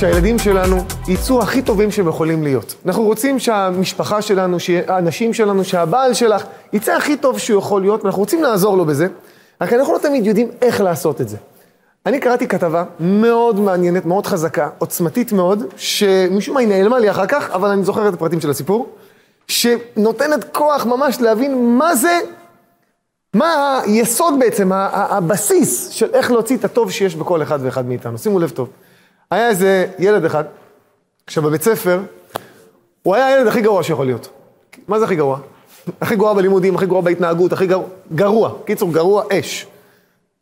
שהילדים שלנו יצאו הכי טובים שהם יכולים להיות. אנחנו רוצים שהמשפחה שלנו, שהאנשים שלנו, שהבעל שלך יצא הכי טוב שהוא יכול להיות, ואנחנו רוצים לעזור לו בזה, רק אנחנו לא תמיד יודעים איך לעשות את זה. אני קראתי כתבה מאוד מעניינת, מאוד חזקה, עוצמתית מאוד, שמשום מה היא נעלמה לי אחר כך, אבל אני זוכר את הפרטים של הסיפור, שנותנת כוח ממש להבין מה זה, מה היסוד בעצם, הבסיס של איך להוציא את הטוב שיש בכל אחד ואחד מאיתנו. שימו לב טוב. היה איזה ילד אחד, שבבית ספר, הוא היה הילד הכי גרוע שיכול להיות. מה זה הכי גרוע? הכי גרוע בלימודים, הכי גרוע בהתנהגות, הכי גרוע, גרוע. קיצור, גרוע אש.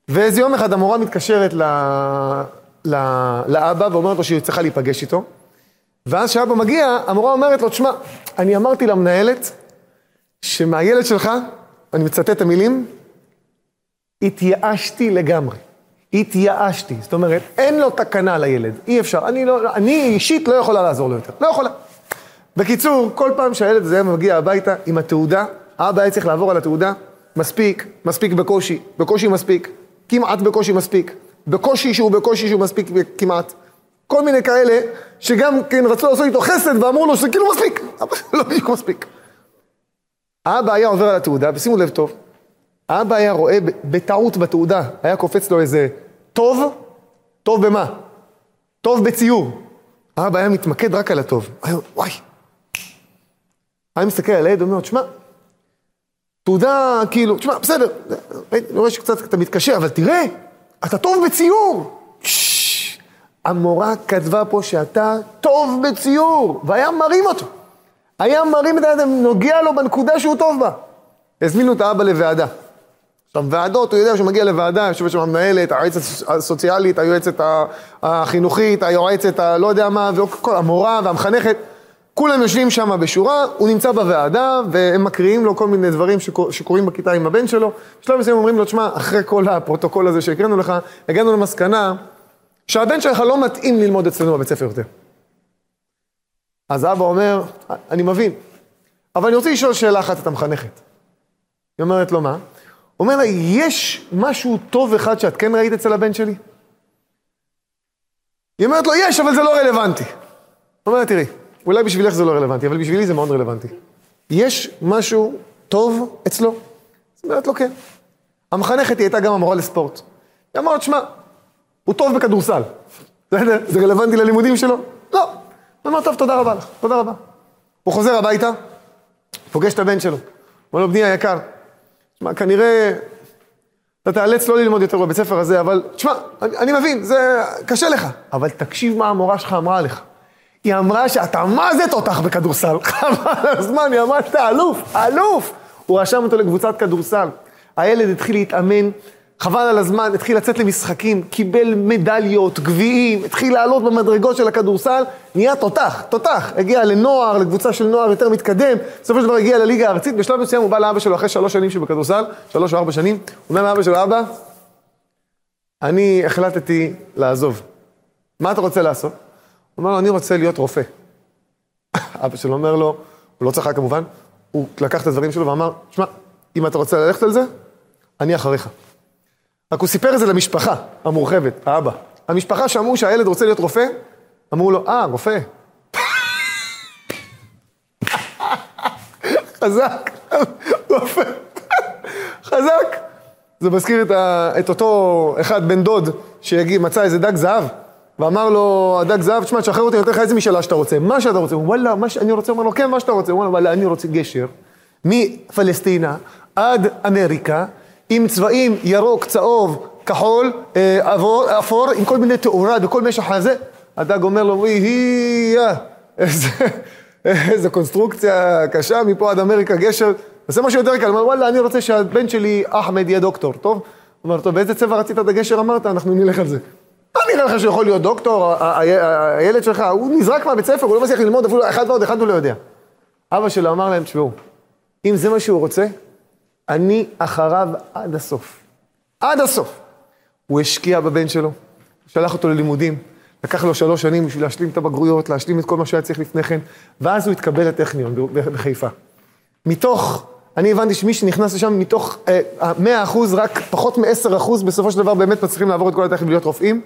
ואיזה יום אחד המורה מתקשרת ל... ל... לאבא ואומרת לו שהיא צריכה להיפגש איתו. ואז כשאבא מגיע, המורה אומרת לו, תשמע, אני אמרתי למנהלת שמהילד שלך, אני מצטט את המילים, התייאשתי לגמרי. התייאשתי. זאת אומרת, אין לו תקנה לילד, אי אפשר. אני, לא, אני אישית לא יכולה לעזור לו יותר. לא יכולה. בקיצור, כל פעם שהילד הזה מגיע הביתה עם התעודה, האבא היה צריך לעבור על התעודה, מספיק, מספיק בקושי, בקושי מספיק, כמעט בקושי מספיק, בקושי שהוא בקושי שהוא מספיק כמעט. כל מיני כאלה שגם כן רצו לעשות איתו חסד ואמרו לו שזה כאילו מספיק, אבל לא בדיוק מספיק. האבא היה עובר על התעודה, ושימו לב טוב, האבא היה רואה בטעות בתעודה, היה קופץ לו איזה טוב, טוב במה? טוב בציור. האבא היה מתמקד רק על הטוב. היה, וואי. היה מסתכל על הילד, אומר, תשמע, תעודה, כאילו, תשמע, בסדר, אני רואה שקצת אתה מתקשר, אבל תראה, אתה טוב בציור. המורה כתבה פה שאתה טוב בציור, והיה מרים אותו. היה מרים את היד, נוגע לו בנקודה שהוא טוב בה. הזמינו את האבא לוועדה. עכשיו, ועדות, הוא יודע שהוא מגיע לוועדה, יושבת שם המנהלת, היועצת הסוציאלית, היועצת החינוכית, היועצת הלא יודע מה, המורה והמחנכת. כולם יושבים שם בשורה, הוא נמצא בוועדה, והם מקריאים לו כל מיני דברים שקור, שקורים בכיתה עם הבן שלו. בשלב מסוים אומרים לו, תשמע, אחרי כל הפרוטוקול הזה שהקראנו לך, הגענו למסקנה שהבן שלך לא מתאים ללמוד אצלנו בבית ספר יותר. אז אבא אומר, אני מבין, אבל אני רוצה לשאול שאלה אחת את המחנכת. היא אומרת לו, מה? אומר לה, יש משהו טוב אחד שאת כן ראית אצל הבן שלי? היא אומרת לו, יש, אבל זה לא רלוונטי. הוא אומר לה, תראי, אולי בשבילך זה לא רלוונטי, אבל בשבילי זה מאוד רלוונטי. יש משהו טוב אצלו? זאת אומרת לו, כן. המחנכת היא הייתה גם המורה לספורט. היא אמרת, שמע, הוא טוב בכדורסל. בסדר? זה רלוונטי ללימודים שלו? לא. הוא אמר, טוב, תודה רבה לך, תודה רבה. הוא חוזר הביתה, פוגש את הבן שלו. אומר לו, בני היקר, תשמע, כנראה אתה תיאלץ לא ללמוד יותר בבית ספר הזה, אבל תשמע, אני, אני מבין, זה קשה לך. אבל תקשיב מה המורה שלך אמרה לך. היא אמרה שאתה מה זה תותח בכדורסל. חבל על הזמן, היא אמרה שאתה אלוף, אלוף. הוא רשם אותו לקבוצת כדורסל. הילד התחיל להתאמן, חבל על הזמן, התחיל לצאת למשחקים, קיבל מדליות, גביעים, התחיל לעלות במדרגות של הכדורסל, נהיה תותח, תותח. הגיע לנוער, לקבוצה של נוער יותר מתקדם, בסופו של דבר הגיע לליגה הארצית, בשלב מסוים הוא בא לאבא שלו אחרי שלוש שנים שבכדורסל, שלוש או ארבע שנים, הוא אומר לאבא שלו, אבא, אני החלטתי לעזוב. מה אתה רוצה לעשות? הוא אומר לו, אני רוצה להיות רופא. אבא שלו אומר לו, הוא לא צחק כמובן, הוא לקח את הדברים שלו ואמר, שמע, אם אתה רוצה ללכת על זה, אני אחריך. רק הוא סיפר את זה למשפחה המורחבת, האבא. המשפחה שאמרו שהילד רוצה להיות רופא, אמרו לו, אה, רופא. חזק, רופא, חזק. זה מזכיר את, ה, את אותו אחד, בן דוד, שמצא איזה דג זהב, ואמר לו, הדג זהב, תשמע, תשחרר אותי, אני נותן לך איזה משאלה שאתה רוצה, מה שאתה רוצה. הוא וואלה, מה שאני רוצה, הוא אומר לו, כן, מה שאתה רוצה. הוא אומר, וואלה, אני רוצה גשר מפלסטינה עד אמריקה, עם צבעים ירוק, צהוב, כחול, אה, אפור, עם כל מיני תאורה וכל משך הזה. הדג אומר לו, וואי, היא, איזה, איזה קונסטרוקציה קשה, מפה עד אמריקה, גשר. עושה משהו יותר קל, הוא אומר, וואלה, אני רוצה שהבן שלי, אחמד, יהיה דוקטור, טוב? הוא אומר, טוב, באיזה צבע רצית את הגשר אמרת? אנחנו נלך על זה. מה נראה לך שיכול להיות דוקטור, הילד שלך, הוא נזרק מהבית ספר, הוא לא מצליח ללמוד אפילו אחד ועוד אחד הוא לא יודע. אבא שלו אמר להם, תשמעו, אם זה מה שהוא רוצה, אני אחריו עד הסוף. עד הסוף. הוא השקיע בבן שלו, שלח אותו ללימודים, לקח לו שלוש שנים בשביל להשלים את הבגרויות, להשלים את כל מה שהיה צריך לפני כן, ואז הוא התקבל לטכניון בחיפה. מתוך, אני הבנתי שמי שנכנס לשם, מתוך אה, אחוז, רק פחות מ-10 אחוז, בסופו של דבר באמת מצליחים לעבור את כל הטכניון ולהיות רופאים,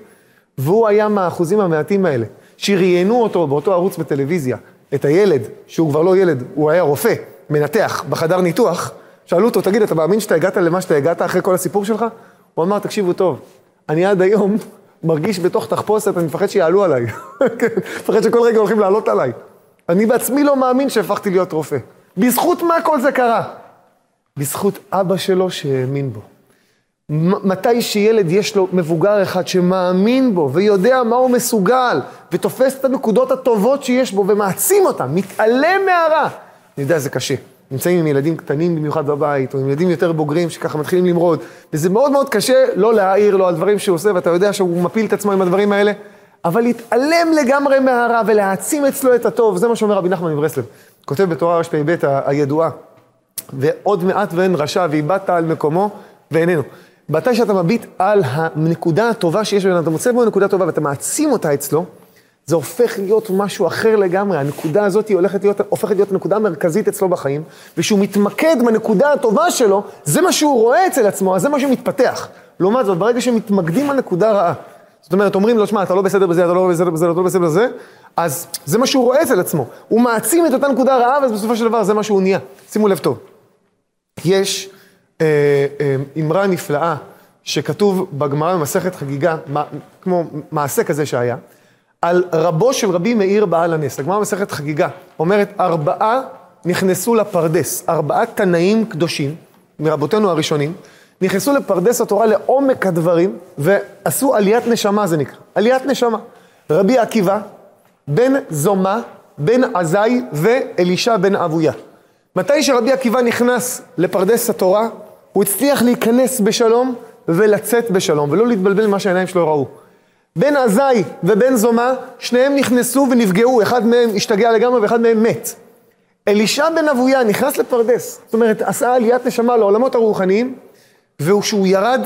והוא היה מהאחוזים המעטים האלה. שראיינו אותו באותו ערוץ בטלוויזיה, את הילד, שהוא כבר לא ילד, הוא היה רופא, מנתח, בחדר ניתוח, שאלו אותו, תגיד, אתה מאמין שאתה הגעת למה שאתה הגעת אחרי כל הסיפור שלך? הוא אמר, תקשיבו טוב, אני עד היום מרגיש בתוך תחפושת, אני מפחד שיעלו עליי. כן, מפחד שכל רגע הולכים לעלות עליי. אני בעצמי לא מאמין שהפכתי להיות רופא. בזכות מה כל זה קרה? בזכות אבא שלו שהאמין בו. מתי שילד יש לו מבוגר אחד שמאמין בו ויודע מה הוא מסוגל ותופס את הנקודות הטובות שיש בו ומעצים אותן, מתעלם מהרע. אני יודע, זה קשה. נמצאים עם ילדים קטנים במיוחד בבית, או עם ילדים יותר בוגרים שככה מתחילים למרוד, וזה מאוד מאוד קשה לא להעיר לו על דברים שהוא עושה, ואתה יודע שהוא מפיל את עצמו עם הדברים האלה, אבל להתעלם לגמרי מהרע ולהעצים אצלו את הטוב, זה מה שאומר רבי נחמן מברסלב. כותב בתורה רפ"ב הידועה, ועוד מעט ואין רשע, ואיבדת על מקומו ואיננו. מתי שאתה מביט על הנקודה הטובה שיש בו, אתה מוצא בו נקודה טובה ואתה מעצים אותה אצלו, זה הופך להיות משהו אחר לגמרי. הנקודה הזאת היא הולכת להיות, הופכת להיות נקודה מרכזית אצלו בחיים, ושהוא מתמקד בנקודה הטובה שלו, זה מה שהוא רואה אצל עצמו, אז זה מה שמתפתח. לעומת זאת, ברגע שמתמקדים על נקודה רעה, זאת אומרת, אומרים לו, שמע, אתה לא בסדר בזה, אתה לא בסדר בזה, אתה לא בסדר בזה, אז זה מה שהוא רואה אצל עצמו. הוא מעצים את אותה נקודה רעה, ואז בסופו של דבר זה מה שהוא נהיה. שימו לב טוב. יש אה, אה, אמרה נפלאה שכתוב בגמרא במסכת חגיגה, מה, כמו מעשה כזה שהיה, על רבו של רבי מאיר בעל הנס. הגמרא במסכת חגיגה אומרת, ארבעה נכנסו לפרדס, ארבעה תנאים קדושים מרבותינו הראשונים, נכנסו לפרדס התורה לעומק הדברים, ועשו עליית נשמה, זה נקרא. עליית נשמה. רבי עקיבא, בן זומא, בן עזאי ואלישע בן אבויה. מתי שרבי עקיבא נכנס לפרדס התורה, הוא הצליח להיכנס בשלום ולצאת בשלום, ולא להתבלבל ממה שהעיניים שלו ראו. בן עזאי ובן זומא, שניהם נכנסו ונפגעו, אחד מהם השתגע לגמרי ואחד מהם מת. אלישע בן אבויה נכנס לפרדס, זאת אומרת, עשה עליית נשמה לעולמות הרוחניים, וכשהוא ירד,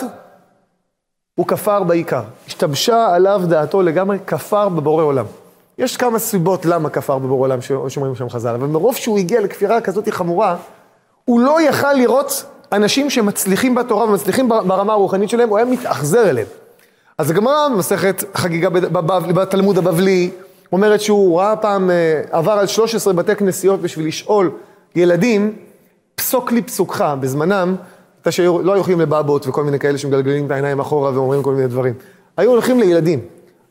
הוא כפר בעיקר. השתבשה עליו דעתו לגמרי, כפר בבורא עולם. יש כמה סיבות למה כפר בבורא עולם, שאומרים שם חז"ל, אבל מרוב שהוא הגיע לכפירה כזאת חמורה, הוא לא יכל לראות אנשים שמצליחים בתורה ומצליחים ברמה הרוחנית שלהם, הוא היה מתאכזר אליהם. אז הגמרא במסכת חגיגה בתלמוד הבבלי, אומרת שהוא ראה פעם, אה, עבר על 13 בתי כנסיות בשביל לשאול ילדים, פסוק לי פסוקך, בזמנם, אתה שלא היו הולכים לבבות וכל מיני כאלה שמגלגלים את העיניים אחורה ואומרים כל מיני דברים. היו הולכים לילדים,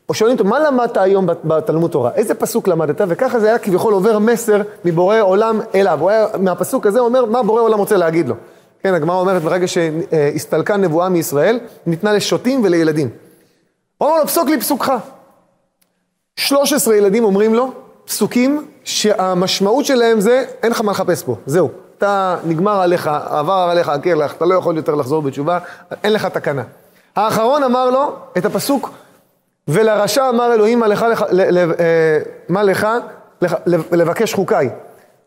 או שואלים אותו, מה למדת היום בתלמוד תורה? איזה פסוק למדת? וככה זה היה כביכול עובר מסר מבורא עולם אליו. הוא היה, מהפסוק הזה אומר, מה בורא עולם רוצה להגיד לו. כן, הגמרא אומרת, ברגע שהסתלקה נבואה מישראל, ניתנה לשוטים ולילדים. אומר לו, פסוק לי פסוקך. 13 ילדים אומרים לו, פסוקים שהמשמעות שלהם זה, אין לך מה לחפש פה, זהו. אתה, נגמר עליך, עבר עליך הקרח, אתה לא יכול יותר לחזור בתשובה, אין לך תקנה. האחרון אמר לו את הפסוק, ולרשע אמר אלוהים, מה לך, אה, מה לך לבקש חוקיי.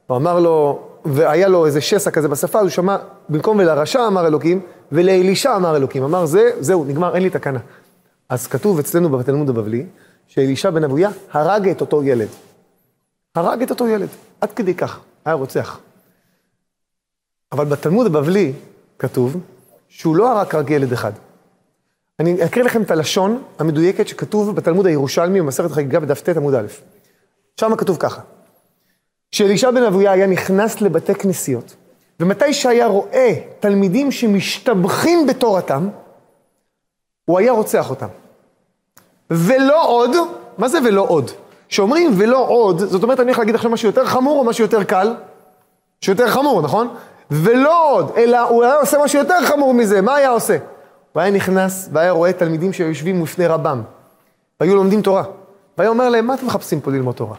הוא אמר לו, והיה לו איזה שסע כזה בשפה, הוא שמע, במקום ולרשע אמר אלוקים, ולאלישע אמר אלוקים. אמר, זה, זהו, נגמר, אין לי תקנה. אז כתוב אצלנו בתלמוד הבבלי, שאלישע בן אבויה הרג את אותו ילד. הרג את אותו ילד, עד כדי כך, היה רוצח. אבל בתלמוד הבבלי כתוב שהוא לא הרג רק ילד אחד. אני אקריא לכם את הלשון המדויקת שכתוב בתלמוד הירושלמי במסכת חגיגה בדף ט עמוד א'. שם כתוב ככה, שאלישע בן אבויה היה נכנס לבתי כנסיות, ומתי שהיה רואה תלמידים שמשתבחים בתורתם, הוא היה רוצח אותם. ולא עוד, מה זה ולא עוד? כשאומרים ולא עוד, זאת אומרת, אני הולך להגיד עכשיו משהו יותר חמור או משהו יותר קל? שיותר חמור, נכון? ולא עוד, אלא הוא היה עושה משהו יותר חמור מזה, מה היה עושה? הוא היה נכנס והיה רואה תלמידים שיושבים לפני רבם, והיו לומדים תורה. והיה אומר להם, מה אתם מחפשים פה ללמוד תורה?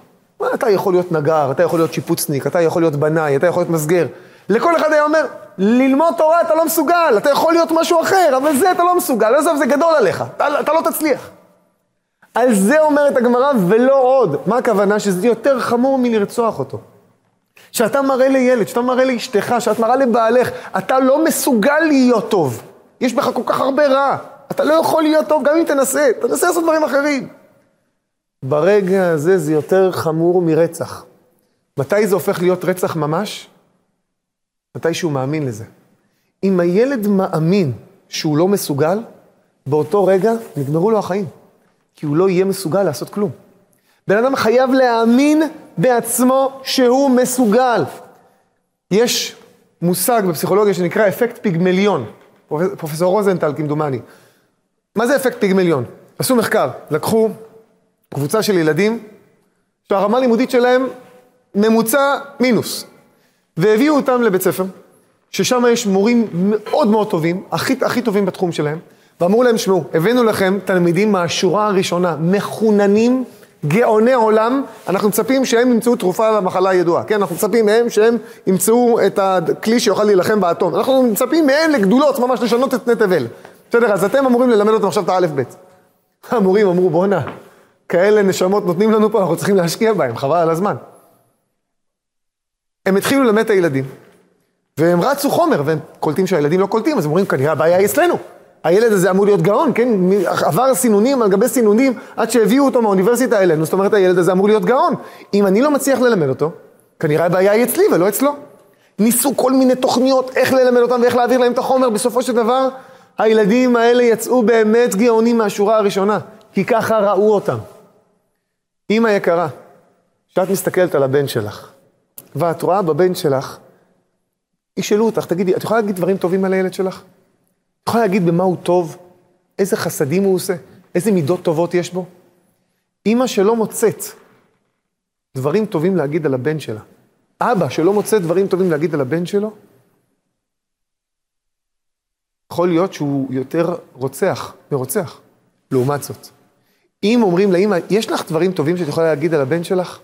אתה יכול להיות נגר, אתה יכול להיות שיפוצניק, אתה יכול להיות בנאי, אתה יכול להיות מסגר. לכל אחד היה אומר, ללמוד תורה אתה לא מסוגל, אתה יכול להיות משהו אחר, אבל זה אתה לא מסוגל, עזוב, זה גדול עליך, אתה, אתה לא תצליח. על זה אומרת הגמרא, ולא עוד. מה הכוונה? שזה יותר חמור מלרצוח אותו. שאתה מראה לילד, שאתה מראה לאשתך, שאת מראה לבעלך, אתה לא מסוגל להיות טוב. יש בך כל כך הרבה רע. אתה לא יכול להיות טוב גם אם תנסה, תנסה לעשות דברים אחרים. ברגע הזה זה יותר חמור מרצח. מתי זה הופך להיות רצח ממש? מתי שהוא מאמין לזה. אם הילד מאמין שהוא לא מסוגל, באותו רגע נגמרו לו החיים. כי הוא לא יהיה מסוגל לעשות כלום. בן אדם חייב להאמין בעצמו שהוא מסוגל. יש מושג בפסיכולוגיה שנקרא אפקט פיגמליון, פרופסור רוזנטל כמדומני. מה זה אפקט פיגמליון? עשו מחקר, לקחו קבוצה של ילדים שהרמה לימודית שלהם ממוצע מינוס, והביאו אותם לבית ספר, ששם יש מורים מאוד מאוד טובים, הכי, הכי טובים בתחום שלהם, ואמרו להם, שמעו, הבאנו לכם תלמידים מהשורה הראשונה, מחוננים, גאוני עולם, אנחנו מצפים שהם ימצאו תרופה למחלה הידועה, כן? אנחנו מצפים מהם שהם ימצאו את הכלי שיוכל להילחם באטום. אנחנו מצפים מהם לגדולות, ממש לשנות את פני תבל. בסדר, אז אתם אמורים ללמד אותם עכשיו את האלף-בית. המורים אמרו, בואנה, כאלה נשמות נותנים לנו פה, אנחנו צריכים להשקיע בהם, חבל על הזמן. הם התחילו ללמד את הילדים, והם רצו חומר, והם קולטים שהילדים לא קולטים, אז הם אומרים, כנראה הבעיה היא אצלנו. הילד הזה אמור להיות גאון, כן? עבר סינונים על גבי סינונים עד שהביאו אותו מהאוניברסיטה אלינו, זאת אומרת, הילד הזה אמור להיות גאון. אם אני לא מצליח ללמד אותו, כנראה הבעיה היא אצלי ולא אצלו. ניסו כל מיני תוכניות איך ללמד אותם ואיך להעביר להם את החומר, בסופו של דבר, הילדים האלה יצאו באמת גאונים מהשורה הראשונה, כי ככה ראו אותם. אמא יקרה, כשאת מסתכלת על הבן שלך, ואת רואה בבן שלך, ישאלו אותך, תגידי, את יכולה להגיד דברים טובים על הילד שלך? את יכולה להגיד במה הוא טוב? איזה חסדים הוא עושה? איזה מידות טובות יש בו? אימא שלא מוצאת דברים טובים להגיד על הבן שלה, אבא שלא מוצא דברים טובים להגיד על הבן שלו, יכול להיות שהוא יותר רוצח מרוצח, לעומת זאת. אם אומרים לאמא, יש לך דברים טובים שאת יכולה להגיד על הבן שלך?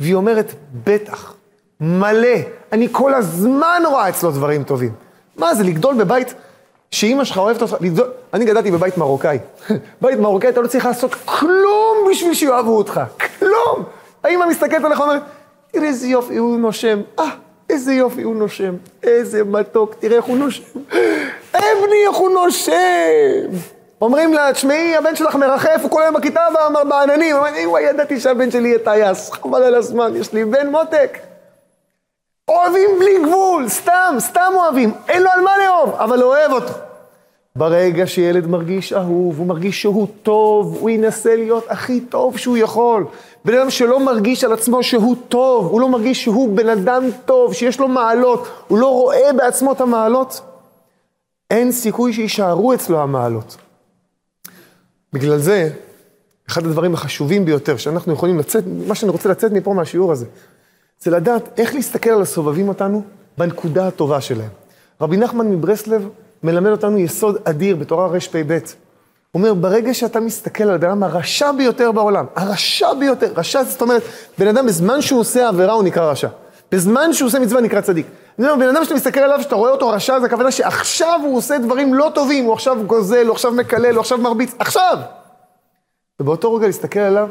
והיא אומרת, בטח, מלא, אני כל הזמן רואה אצלו דברים טובים. מה זה, לגדול בבית שאימא שלך אוהבת אותך, לגדול... אני גדלתי בבית מרוקאי. בית מרוקאי, אתה לא צריך לעשות כלום בשביל שיאהבו אותך, כלום! האמא מסתכלת עליך ואומרת, תראה איזה יופי הוא נושם, אה, איזה יופי הוא נושם, איזה מתוק, תראה איך הוא נושם. אבני, איך הוא נושם! אומרים לה, תשמעי, הבן שלך מרחף, הוא כל היום בכיתה בעננים. אומרים, וואי, ידעתי שהבן שלי יהיה טייס, חבל על הזמן, יש לי בן מותק. אוהבים בלי גבול, סתם, סתם אוהבים, אין לו על מה לאהוב, אבל אוהב אותו. ברגע שילד מרגיש אהוב, הוא מרגיש שהוא טוב, הוא ינסה להיות הכי טוב שהוא יכול. בן אדם שלא מרגיש על עצמו שהוא טוב, הוא לא מרגיש שהוא בן אדם טוב, שיש לו מעלות, הוא לא רואה בעצמו את המעלות, אין סיכוי שיישארו אצלו המעלות. בגלל זה, אחד הדברים החשובים ביותר שאנחנו יכולים לצאת, מה שאני רוצה לצאת מפה מהשיעור הזה, זה לדעת איך להסתכל על הסובבים אותנו בנקודה הטובה שלהם. רבי נחמן מברסלב מלמד אותנו יסוד אדיר בתורה רפ"ב. הוא אומר, ברגע שאתה מסתכל על הבן אדם הרשע ביותר בעולם, הרשע ביותר, רשע זאת אומרת, בן אדם בזמן שהוא עושה עבירה הוא נקרא רשע. בזמן שהוא עושה מצווה נקרא צדיק. אומר, בן אדם שאתה מסתכל עליו, שאתה רואה אותו רשע, זה הכוונה שעכשיו הוא עושה דברים לא טובים, הוא עכשיו גוזל, הוא עכשיו מקלל, הוא עכשיו מרביץ, עכשיו! ובאותו רגע להסתכל עליו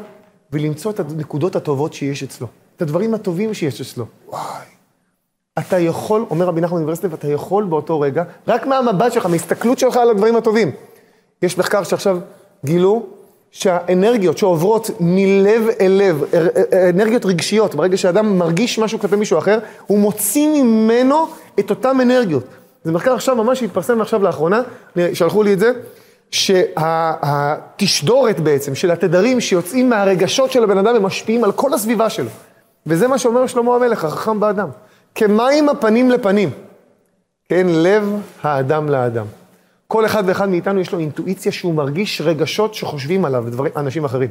ולמצוא את הנקודות הטובות שיש אצלו, את הדברים הטובים שיש אצלו. וואי. אתה יכול, אומר רבי נחמן אוניברסיטה, ואתה יכול באותו רגע, רק מהמבט שלך, מההסתכלות שלך על הדברים הטובים. יש מחקר שעכשיו גילו שהאנרגיות שעוברות מלב אל לב, אנרגיות רגשיות, ברגע שאדם מרגיש משהו כלפי מישהו אחר, הוא מוציא ממנו את אותן אנרגיות. זה מחקר עכשיו ממש שהתפרסם עכשיו לאחרונה, שלחו לי את זה, שהתשדורת בעצם של התדרים שיוצאים מהרגשות של הבן אדם, הם משפיעים על כל הסביבה שלו. וזה מה שאומר שלמה המלך, החכם באדם. כמים הפנים לפנים. כן, לב האדם לאדם. כל אחד ואחד מאיתנו יש לו אינטואיציה שהוא מרגיש רגשות שחושבים עליו דברים, אנשים אחרים.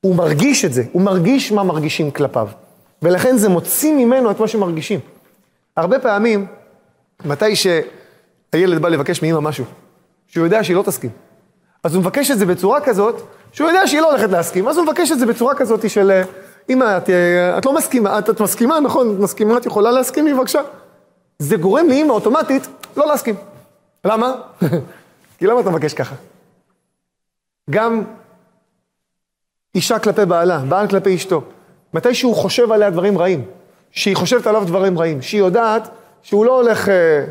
הוא מרגיש את זה, הוא מרגיש מה מרגישים כלפיו. ולכן זה מוציא ממנו את מה שמרגישים. הרבה פעמים, מתי שהילד בא לבקש מאמא משהו, שהוא יודע שהיא לא תסכים, אז הוא מבקש את זה בצורה כזאת, שהוא יודע שהיא לא הולכת להסכים, אז הוא מבקש את זה בצורה כזאת של, אמא, את, את לא מסכימה, את, את מסכימה, נכון, את מסכימה, את יכולה להסכים לי בבקשה. זה גורם לאמא אוטומטית לא להסכים. למה? כי למה אתה מבקש ככה? גם אישה כלפי בעלה, בעל כלפי אשתו, מתי שהוא חושב עליה דברים רעים, שהיא חושבת עליו דברים רעים, שהיא יודעת שהוא לא הולך, אה,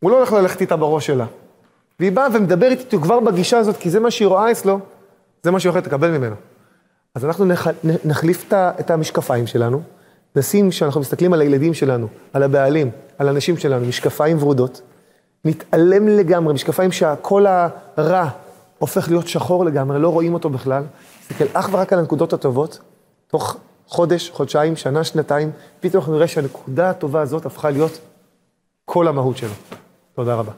הוא לא הולך ללכת איתה בראש שלה. והיא באה ומדברת איתו כבר בגישה הזאת, כי זה מה שהיא רואה אצלו, זה מה שהיא הולכת לקבל ממנו. אז אנחנו נח, נחליף את המשקפיים שלנו, נשים, כשאנחנו מסתכלים על הילדים שלנו, על הבעלים, על הנשים שלנו, משקפיים ורודות, נתעלם לגמרי, משקפיים שהכל הרע הופך להיות שחור לגמרי, לא רואים אותו בכלל. תסתכל אך ורק על הנקודות הטובות, תוך חודש, חודשיים, שנה, שנתיים, פתאום אנחנו נראה שהנקודה הטובה הזאת הפכה להיות כל המהות שלו. תודה רבה.